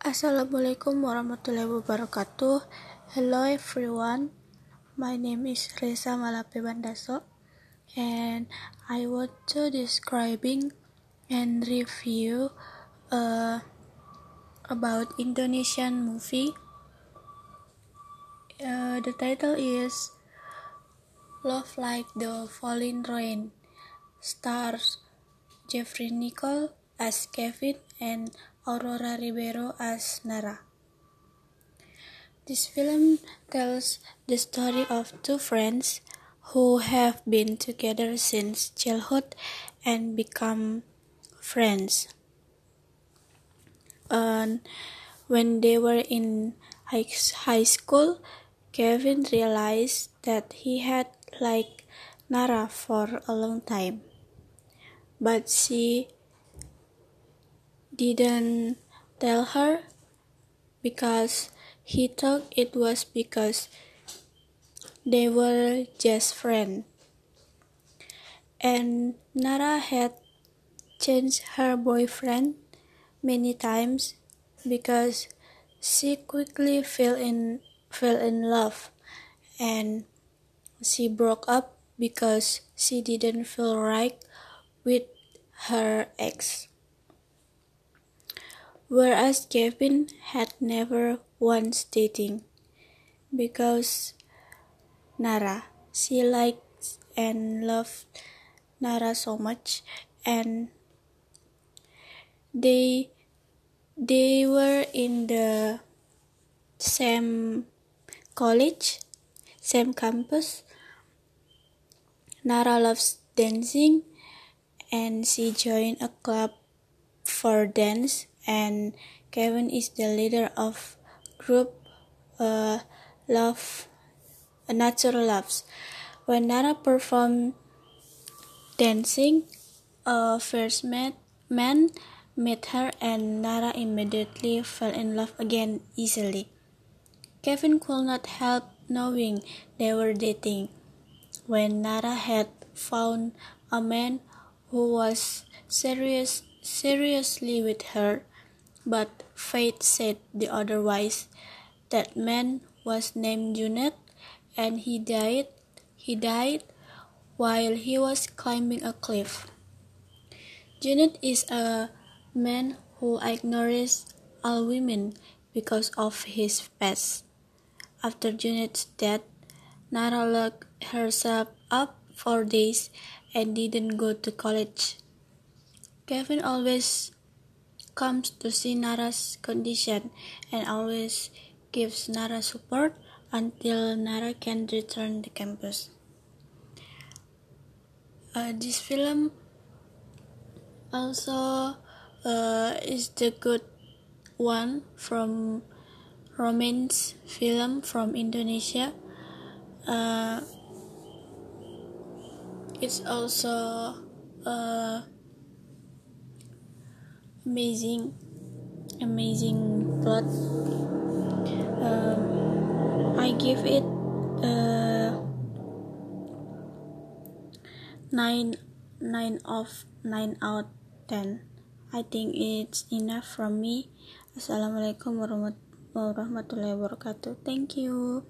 Assalamualaikum warahmatullahi wabarakatuh. Hello everyone. My name is Reza Malape Bandaso and I want to describing and review uh, about Indonesian movie. Uh, the title is Love Like the Falling Rain. Stars Jeffrey Nicole as Kevin and Aurora Ribero as Nara. This film tells the story of two friends who have been together since childhood and become friends. And when they were in high school, Kevin realized that he had liked Nara for a long time but she didn't tell her because he thought it was because they were just friends. And Nara had changed her boyfriend many times because she quickly fell in fell in love and she broke up because she didn't feel right with her ex. Whereas Kevin had never once dating because Nara, she liked and loved Nara so much and they they were in the same college, same campus. Nara loves dancing and she joined a club for dance and Kevin is the leader of group uh, Love uh, Natural Loves. When Nara performed dancing, a first met, man met her and Nara immediately fell in love again easily. Kevin could not help knowing they were dating. When Nara had found a man who was serious seriously with her, but fate said the otherwise. That man was named Junet, and he died. He died while he was climbing a cliff. Junet is a man who ignores all women because of his past. After Junet's death, Nara locked herself up for days and didn't go to college. Kevin always comes to see Nara's condition and always gives Nara support until Nara can return to campus. Uh, this film also uh, is the good one from romance film from Indonesia. Uh, it's also uh, amazing. Amazing plot. Um, I give it uh, nine nine of nine out ten. I think it's enough from me. Assalamualaikum warahmatullahi wabarakatuh. Thank you